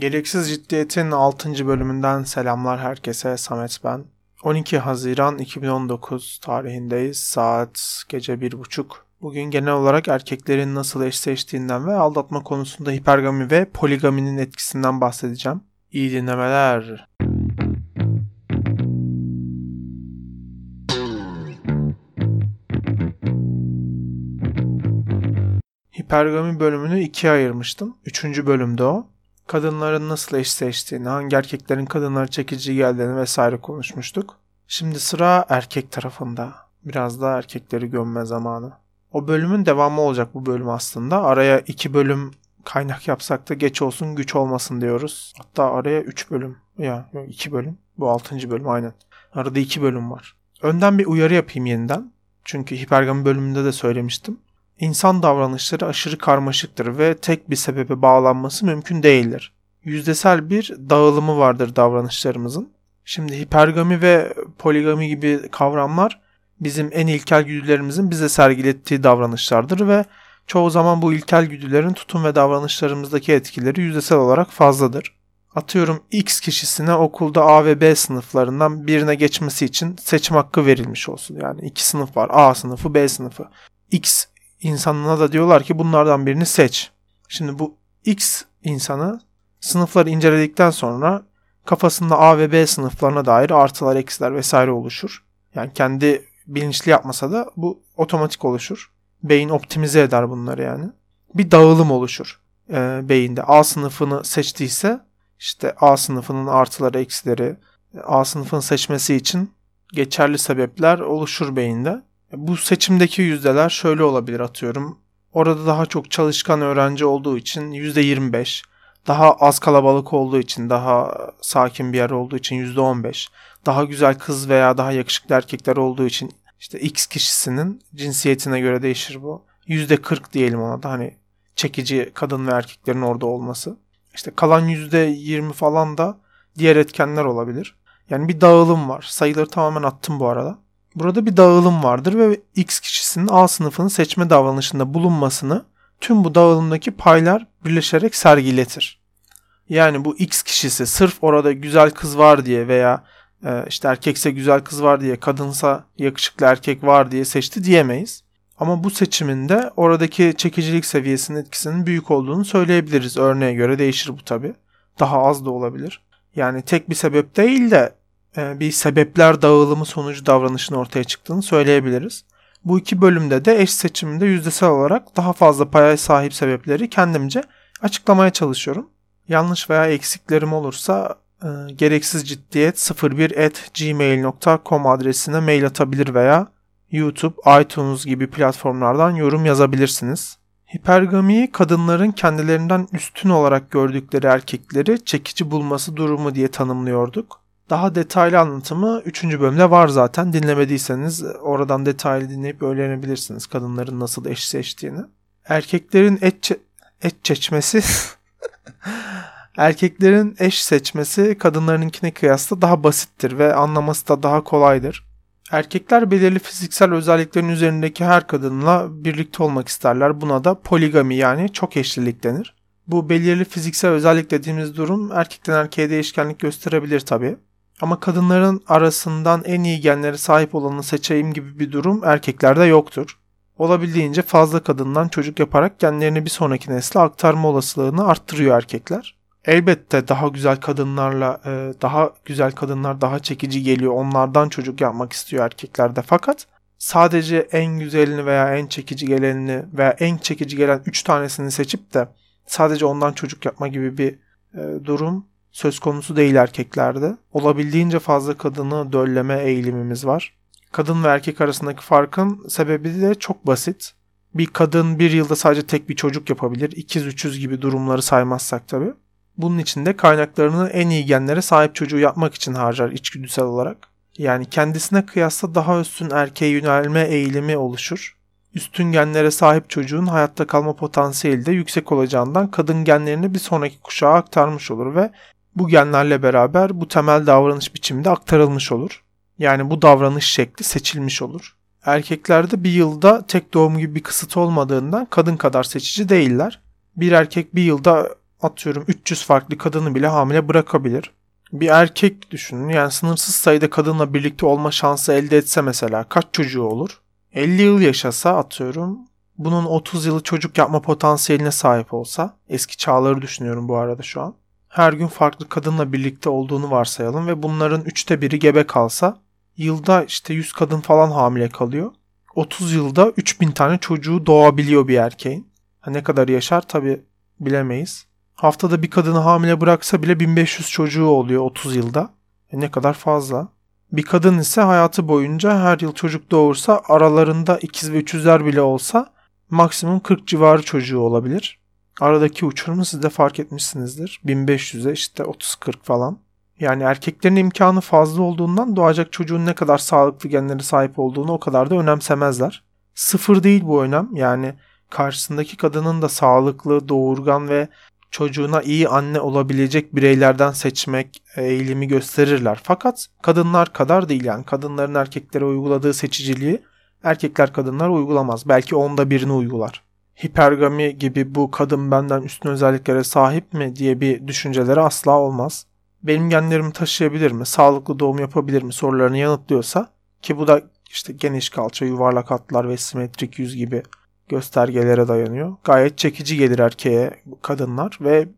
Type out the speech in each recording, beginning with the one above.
Gereksiz Ciddiyet'in 6. bölümünden selamlar herkese. Samet ben. 12 Haziran 2019 tarihindeyiz. Saat gece 1.30. Bugün genel olarak erkeklerin nasıl eşleştiğinden ve aldatma konusunda hipergami ve poligaminin etkisinden bahsedeceğim. İyi dinlemeler. Hipergami bölümünü ikiye ayırmıştım. Üçüncü bölümde o kadınların nasıl eşleştiğini, hangi erkeklerin kadınlara çekici geldiğini vesaire konuşmuştuk. Şimdi sıra erkek tarafında. Biraz daha erkekleri gömme zamanı. O bölümün devamı olacak bu bölüm aslında. Araya iki bölüm kaynak yapsak da geç olsun güç olmasın diyoruz. Hatta araya üç bölüm. Ya yok iki bölüm. Bu altıncı bölüm aynen. Arada iki bölüm var. Önden bir uyarı yapayım yeniden. Çünkü hipergami bölümünde de söylemiştim. İnsan davranışları aşırı karmaşıktır ve tek bir sebebe bağlanması mümkün değildir. Yüzdesel bir dağılımı vardır davranışlarımızın. Şimdi hipergami ve poligami gibi kavramlar bizim en ilkel güdülerimizin bize sergilettiği davranışlardır ve çoğu zaman bu ilkel güdülerin tutum ve davranışlarımızdaki etkileri yüzdesel olarak fazladır. Atıyorum X kişisine okulda A ve B sınıflarından birine geçmesi için seçim hakkı verilmiş olsun. Yani iki sınıf var. A sınıfı, B sınıfı. X insanına da diyorlar ki bunlardan birini seç. Şimdi bu X insanı sınıfları inceledikten sonra kafasında A ve B sınıflarına dair artılar, eksiler vesaire oluşur. Yani kendi bilinçli yapmasa da bu otomatik oluşur. Beyin optimize eder bunları yani. Bir dağılım oluşur e, beyinde. A sınıfını seçtiyse işte A sınıfının artıları, eksileri, A sınıfını seçmesi için geçerli sebepler oluşur beyinde. Bu seçimdeki yüzdeler şöyle olabilir atıyorum. Orada daha çok çalışkan öğrenci olduğu için %25, daha az kalabalık olduğu için, daha sakin bir yer olduğu için %15, daha güzel kız veya daha yakışıklı erkekler olduğu için işte X kişisinin cinsiyetine göre değişir bu. %40 diyelim ona da hani çekici kadın ve erkeklerin orada olması. İşte kalan %20 falan da diğer etkenler olabilir. Yani bir dağılım var. Sayıları tamamen attım bu arada. Burada bir dağılım vardır ve X kişisinin A sınıfını seçme davranışında bulunmasını tüm bu dağılımdaki paylar birleşerek sergiletir. Yani bu X kişisi sırf orada güzel kız var diye veya e, işte erkekse güzel kız var diye, kadınsa yakışıklı erkek var diye seçti diyemeyiz. Ama bu seçiminde oradaki çekicilik seviyesinin etkisinin büyük olduğunu söyleyebiliriz. Örneğe göre değişir bu tabi. Daha az da olabilir. Yani tek bir sebep değil de bir sebepler dağılımı sonucu davranışın ortaya çıktığını söyleyebiliriz. Bu iki bölümde de eş seçiminde yüzdesel olarak daha fazla paya sahip sebepleri kendimce açıklamaya çalışıyorum. Yanlış veya eksiklerim olursa e, gereksiz ciddiyet 01@gmail.com adresine mail atabilir veya YouTube, iTunes gibi platformlardan yorum yazabilirsiniz. Hipergamiyi kadınların kendilerinden üstün olarak gördükleri erkekleri çekici bulması durumu diye tanımlıyorduk. Daha detaylı anlatımı 3. bölümde var zaten. Dinlemediyseniz oradan detaylı dinleyip öğrenebilirsiniz kadınların nasıl eş seçtiğini. Erkeklerin et, et çeçmesi Erkeklerin eş seçmesi kadınlarınkine kıyasla daha basittir ve anlaması da daha kolaydır. Erkekler belirli fiziksel özelliklerin üzerindeki her kadınla birlikte olmak isterler. Buna da poligami yani çok eşlilik denir. Bu belirli fiziksel özellik dediğimiz durum erkekten erkeğe değişkenlik gösterebilir tabi. Ama kadınların arasından en iyi genlere sahip olanı seçeyim gibi bir durum erkeklerde yoktur. Olabildiğince fazla kadından çocuk yaparak genlerini bir sonraki nesle aktarma olasılığını arttırıyor erkekler. Elbette daha güzel kadınlarla e, daha güzel kadınlar daha çekici geliyor. Onlardan çocuk yapmak istiyor erkeklerde. Fakat sadece en güzelini veya en çekici gelenini veya en çekici gelen 3 tanesini seçip de sadece ondan çocuk yapma gibi bir e, durum söz konusu değil erkeklerde. Olabildiğince fazla kadını dölleme eğilimimiz var. Kadın ve erkek arasındaki farkın sebebi de çok basit. Bir kadın bir yılda sadece tek bir çocuk yapabilir. İkiz üçüz gibi durumları saymazsak tabii. Bunun için de kaynaklarını en iyi genlere sahip çocuğu yapmak için harcar içgüdüsel olarak. Yani kendisine kıyasla daha üstün erkeğe yönelme eğilimi oluşur. Üstün genlere sahip çocuğun hayatta kalma potansiyeli de yüksek olacağından kadın genlerini bir sonraki kuşağa aktarmış olur ve bu genlerle beraber bu temel davranış biçimi de aktarılmış olur. Yani bu davranış şekli seçilmiş olur. Erkeklerde bir yılda tek doğum gibi bir kısıt olmadığından kadın kadar seçici değiller. Bir erkek bir yılda atıyorum 300 farklı kadını bile hamile bırakabilir. Bir erkek düşünün yani sınırsız sayıda kadınla birlikte olma şansı elde etse mesela kaç çocuğu olur? 50 yıl yaşasa atıyorum bunun 30 yılı çocuk yapma potansiyeline sahip olsa eski çağları düşünüyorum bu arada şu an. Her gün farklı kadınla birlikte olduğunu varsayalım ve bunların üçte biri gebe kalsa yılda işte 100 kadın falan hamile kalıyor. 30 yılda 3000 tane çocuğu doğabiliyor bir erkeğin. Ha ne kadar yaşar tabi bilemeyiz. Haftada bir kadını hamile bıraksa bile 1500 çocuğu oluyor 30 yılda. E ne kadar fazla. Bir kadın ise hayatı boyunca her yıl çocuk doğursa aralarında ikiz ve üçüzler bile olsa maksimum 40 civarı çocuğu olabilir. Aradaki uçurumu siz de fark etmişsinizdir. 1500'e işte 30-40 falan. Yani erkeklerin imkanı fazla olduğundan doğacak çocuğun ne kadar sağlıklı genlere sahip olduğunu o kadar da önemsemezler. Sıfır değil bu önem. Yani karşısındaki kadının da sağlıklı, doğurgan ve çocuğuna iyi anne olabilecek bireylerden seçmek eğilimi gösterirler. Fakat kadınlar kadar değil yani kadınların erkeklere uyguladığı seçiciliği erkekler kadınlar uygulamaz. Belki onda birini uygular. Hipergami gibi bu kadın benden üstün özelliklere sahip mi diye bir düşünceleri asla olmaz. Benim genlerimi taşıyabilir mi? Sağlıklı doğum yapabilir mi? sorularını yanıtlıyorsa ki bu da işte geniş kalça, yuvarlak hatlar ve simetrik yüz gibi göstergelere dayanıyor. Gayet çekici gelir erkeğe kadınlar ve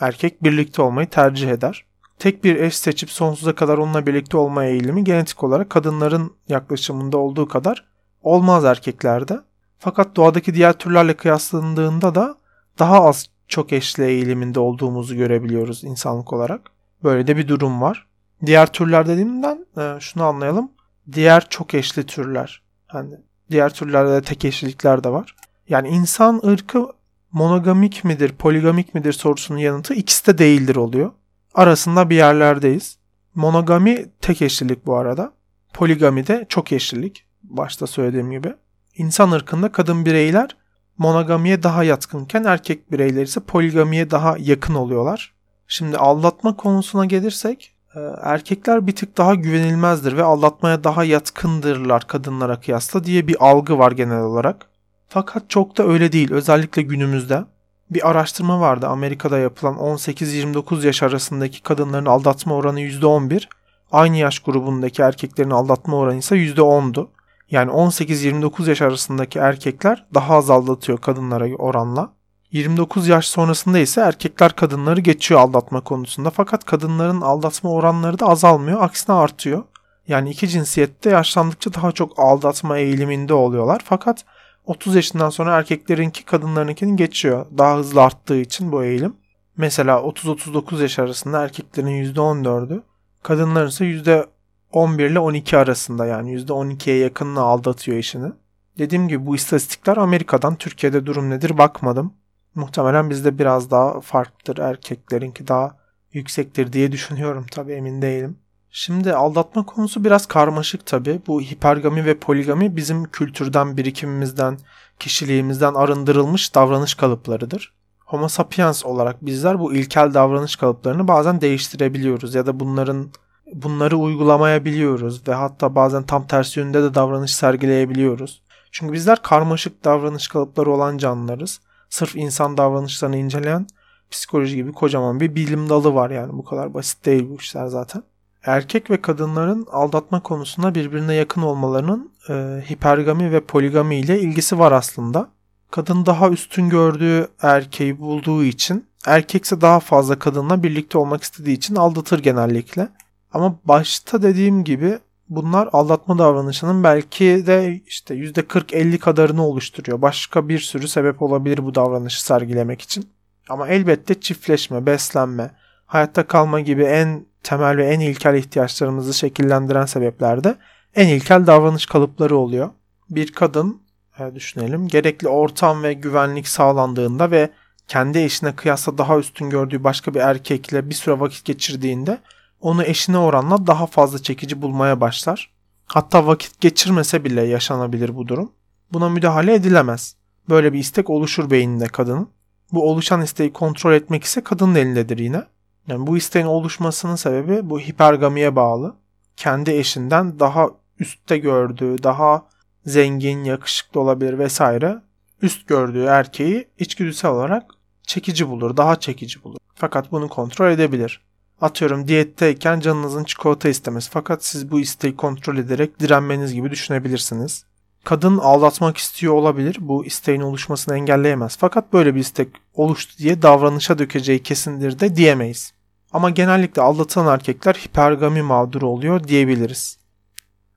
erkek birlikte olmayı tercih eder. Tek bir eş seçip sonsuza kadar onunla birlikte olma eğilimi genetik olarak kadınların yaklaşımında olduğu kadar olmaz erkeklerde. Fakat doğadaki diğer türlerle kıyaslandığında da daha az çok eşli eğiliminde olduğumuzu görebiliyoruz insanlık olarak. Böyle de bir durum var. Diğer türler dediğimden e, şunu anlayalım. Diğer çok eşli türler. Hani diğer türlerde de tek eşlilikler de var. Yani insan ırkı monogamik midir, poligamik midir sorusunun yanıtı ikisi de değildir oluyor. Arasında bir yerlerdeyiz. Monogami tek eşlilik bu arada. Poligami de çok eşlilik. Başta söylediğim gibi. İnsan ırkında kadın bireyler monogamiye daha yatkınken erkek bireyler ise poligamiye daha yakın oluyorlar. Şimdi aldatma konusuna gelirsek e, erkekler bir tık daha güvenilmezdir ve aldatmaya daha yatkındırlar kadınlara kıyasla diye bir algı var genel olarak. Fakat çok da öyle değil özellikle günümüzde. Bir araştırma vardı Amerika'da yapılan 18-29 yaş arasındaki kadınların aldatma oranı %11, aynı yaş grubundaki erkeklerin aldatma oranı ise %10'du. Yani 18-29 yaş arasındaki erkekler daha az aldatıyor kadınlara oranla. 29 yaş sonrasında ise erkekler kadınları geçiyor aldatma konusunda. Fakat kadınların aldatma oranları da azalmıyor, aksine artıyor. Yani iki cinsiyette yaşlandıkça daha çok aldatma eğiliminde oluyorlar. Fakat 30 yaşından sonra erkeklerinki kadınlarınkini geçiyor. Daha hızlı arttığı için bu eğilim. Mesela 30-39 yaş arasında erkeklerin %14'ü, kadınların ise %11 ile 12 arasında yani %12'ye yakınını aldatıyor eşini. Dediğim gibi bu istatistikler Amerika'dan, Türkiye'de durum nedir bakmadım. Muhtemelen bizde biraz daha farklıdır. Erkeklerinki daha yüksektir diye düşünüyorum tabii emin değilim. Şimdi aldatma konusu biraz karmaşık tabii. Bu hipergami ve poligami bizim kültürden, birikimimizden, kişiliğimizden arındırılmış davranış kalıplarıdır. Homo sapiens olarak bizler bu ilkel davranış kalıplarını bazen değiştirebiliyoruz ya da bunların bunları uygulamayabiliyoruz ve hatta bazen tam tersi yönde de davranış sergileyebiliyoruz. Çünkü bizler karmaşık davranış kalıpları olan canlılarız sırf insan davranışlarını inceleyen psikoloji gibi kocaman bir bilim dalı var yani bu kadar basit değil bu işler zaten. Erkek ve kadınların aldatma konusunda birbirine yakın olmalarının e, hipergami ve poligami ile ilgisi var aslında. Kadın daha üstün gördüğü erkeği bulduğu için, erkekse daha fazla kadınla birlikte olmak istediği için aldatır genellikle. Ama başta dediğim gibi bunlar aldatma davranışının belki de işte %40-50 kadarını oluşturuyor. Başka bir sürü sebep olabilir bu davranışı sergilemek için. Ama elbette çiftleşme, beslenme, hayatta kalma gibi en temel ve en ilkel ihtiyaçlarımızı şekillendiren sebeplerde en ilkel davranış kalıpları oluyor. Bir kadın e, düşünelim gerekli ortam ve güvenlik sağlandığında ve kendi eşine kıyasla daha üstün gördüğü başka bir erkekle bir süre vakit geçirdiğinde onu eşine oranla daha fazla çekici bulmaya başlar. Hatta vakit geçirmese bile yaşanabilir bu durum. Buna müdahale edilemez. Böyle bir istek oluşur beyninde kadının. Bu oluşan isteği kontrol etmek ise kadının elindedir yine. Yani bu isteğin oluşmasının sebebi bu hipergamiye bağlı. Kendi eşinden daha üstte gördüğü, daha zengin, yakışıklı olabilir vesaire üst gördüğü erkeği içgüdüsel olarak çekici bulur, daha çekici bulur. Fakat bunu kontrol edebilir. Atıyorum diyetteyken canınızın çikolata istemesi fakat siz bu isteği kontrol ederek direnmeniz gibi düşünebilirsiniz. Kadın aldatmak istiyor olabilir. Bu isteğin oluşmasını engelleyemez. Fakat böyle bir istek oluştu diye davranışa dökeceği kesindir de diyemeyiz. Ama genellikle aldatılan erkekler hipergami mağduru oluyor diyebiliriz.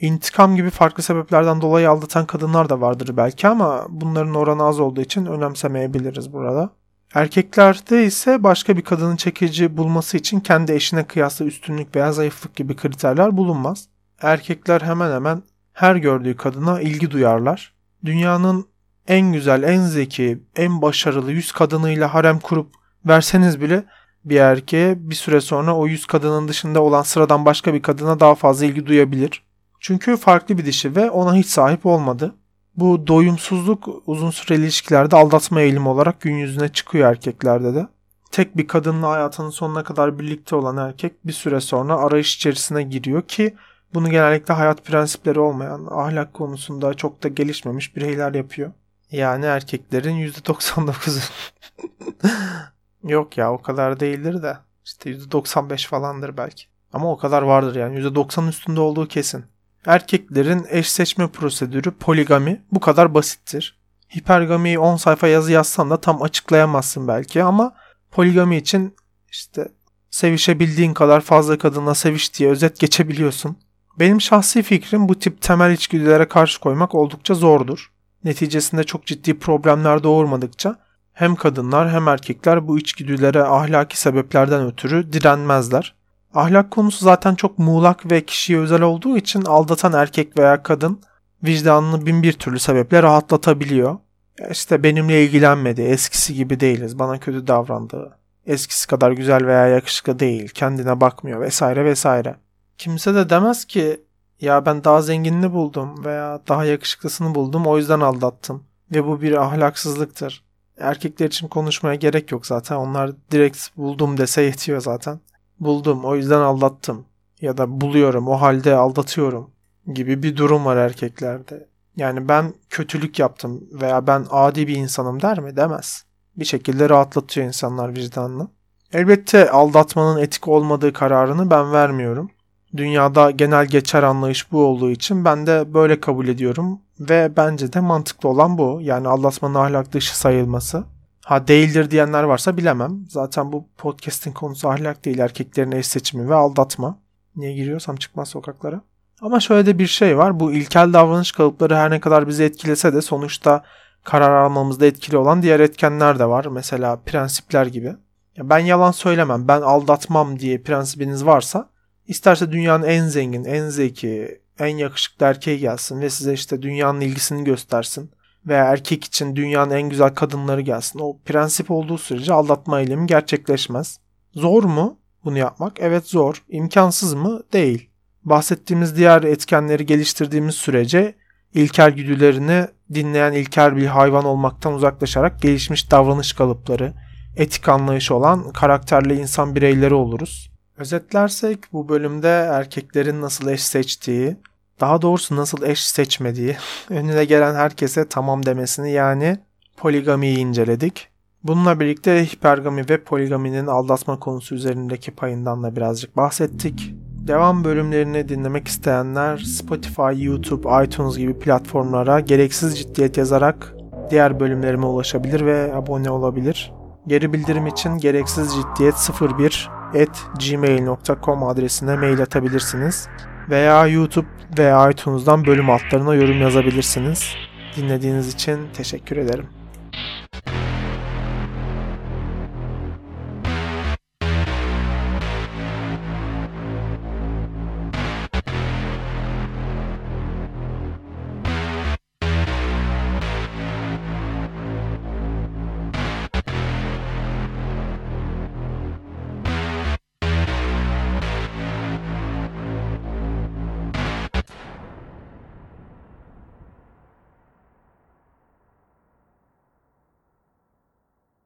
İntikam gibi farklı sebeplerden dolayı aldatan kadınlar da vardır belki ama bunların oranı az olduğu için önemsemeyebiliriz burada. Erkeklerde ise başka bir kadının çekici bulması için kendi eşine kıyasla üstünlük veya zayıflık gibi kriterler bulunmaz. Erkekler hemen hemen her gördüğü kadına ilgi duyarlar. Dünyanın en güzel, en zeki, en başarılı yüz kadınıyla harem kurup verseniz bile bir erkeğe bir süre sonra o yüz kadının dışında olan sıradan başka bir kadına daha fazla ilgi duyabilir. Çünkü farklı bir dişi ve ona hiç sahip olmadı. Bu doyumsuzluk uzun süreli ilişkilerde aldatma eğilimi olarak gün yüzüne çıkıyor erkeklerde de. Tek bir kadınla hayatının sonuna kadar birlikte olan erkek bir süre sonra arayış içerisine giriyor ki bunu genellikle hayat prensipleri olmayan, ahlak konusunda çok da gelişmemiş bireyler yapıyor. Yani erkeklerin %99'u. Yok ya o kadar değildir de. İşte %95 falandır belki. Ama o kadar vardır yani. %90'ın üstünde olduğu kesin. Erkeklerin eş seçme prosedürü poligami bu kadar basittir. Hipergamiyi 10 sayfa yazı yazsan da tam açıklayamazsın belki ama poligami için işte sevişebildiğin kadar fazla kadınla seviş diye özet geçebiliyorsun. Benim şahsi fikrim bu tip temel içgüdülere karşı koymak oldukça zordur. Neticesinde çok ciddi problemler doğurmadıkça hem kadınlar hem erkekler bu içgüdülere ahlaki sebeplerden ötürü direnmezler. Ahlak konusu zaten çok muğlak ve kişiye özel olduğu için aldatan erkek veya kadın vicdanını bin bir türlü sebeple rahatlatabiliyor. İşte benimle ilgilenmedi, eskisi gibi değiliz, bana kötü davrandı, eskisi kadar güzel veya yakışıklı değil, kendine bakmıyor vesaire vesaire. Kimse de demez ki ya ben daha zenginini buldum veya daha yakışıklısını buldum o yüzden aldattım ve bu bir ahlaksızlıktır. Erkekler için konuşmaya gerek yok zaten. Onlar direkt buldum dese yetiyor zaten. Buldum o yüzden aldattım ya da buluyorum o halde aldatıyorum gibi bir durum var erkeklerde. Yani ben kötülük yaptım veya ben adi bir insanım der mi? Demez. Bir şekilde rahatlatıyor insanlar vicdanını. Elbette aldatmanın etik olmadığı kararını ben vermiyorum. Dünyada genel geçer anlayış bu olduğu için ben de böyle kabul ediyorum ve bence de mantıklı olan bu. Yani aldatmanın ahlak dışı sayılması. Ha değildir diyenler varsa bilemem. Zaten bu podcast'in konusu ahlak değil. Erkeklerin eş seçimi ve aldatma. Niye giriyorsam çıkmaz sokaklara. Ama şöyle de bir şey var. Bu ilkel davranış kalıpları her ne kadar bizi etkilese de sonuçta karar almamızda etkili olan diğer etkenler de var. Mesela prensipler gibi. Ya ben yalan söylemem, ben aldatmam diye prensibiniz varsa isterse dünyanın en zengin, en zeki, en yakışıklı erkeği gelsin ve size işte dünyanın ilgisini göstersin veya erkek için dünyanın en güzel kadınları gelsin. O prensip olduğu sürece aldatma eylemi gerçekleşmez. Zor mu bunu yapmak? Evet zor. İmkansız mı? Değil. Bahsettiğimiz diğer etkenleri geliştirdiğimiz sürece ilkel güdülerini dinleyen ilkel bir hayvan olmaktan uzaklaşarak gelişmiş davranış kalıpları, etik anlayışı olan karakterli insan bireyleri oluruz. Özetlersek bu bölümde erkeklerin nasıl eş seçtiği, daha doğrusu nasıl eş seçmediği, önüne gelen herkese tamam demesini yani poligamiyi inceledik. Bununla birlikte hipergami ve poligaminin aldatma konusu üzerindeki payından da birazcık bahsettik. Devam bölümlerini dinlemek isteyenler Spotify, YouTube, iTunes gibi platformlara gereksiz ciddiyet yazarak diğer bölümlerime ulaşabilir ve abone olabilir. Geri bildirim için gereksiz ciddiyet 01 at gmail.com adresine mail atabilirsiniz. Veya YouTube veya iTunes'dan bölüm altlarına yorum yazabilirsiniz. Dinlediğiniz için teşekkür ederim.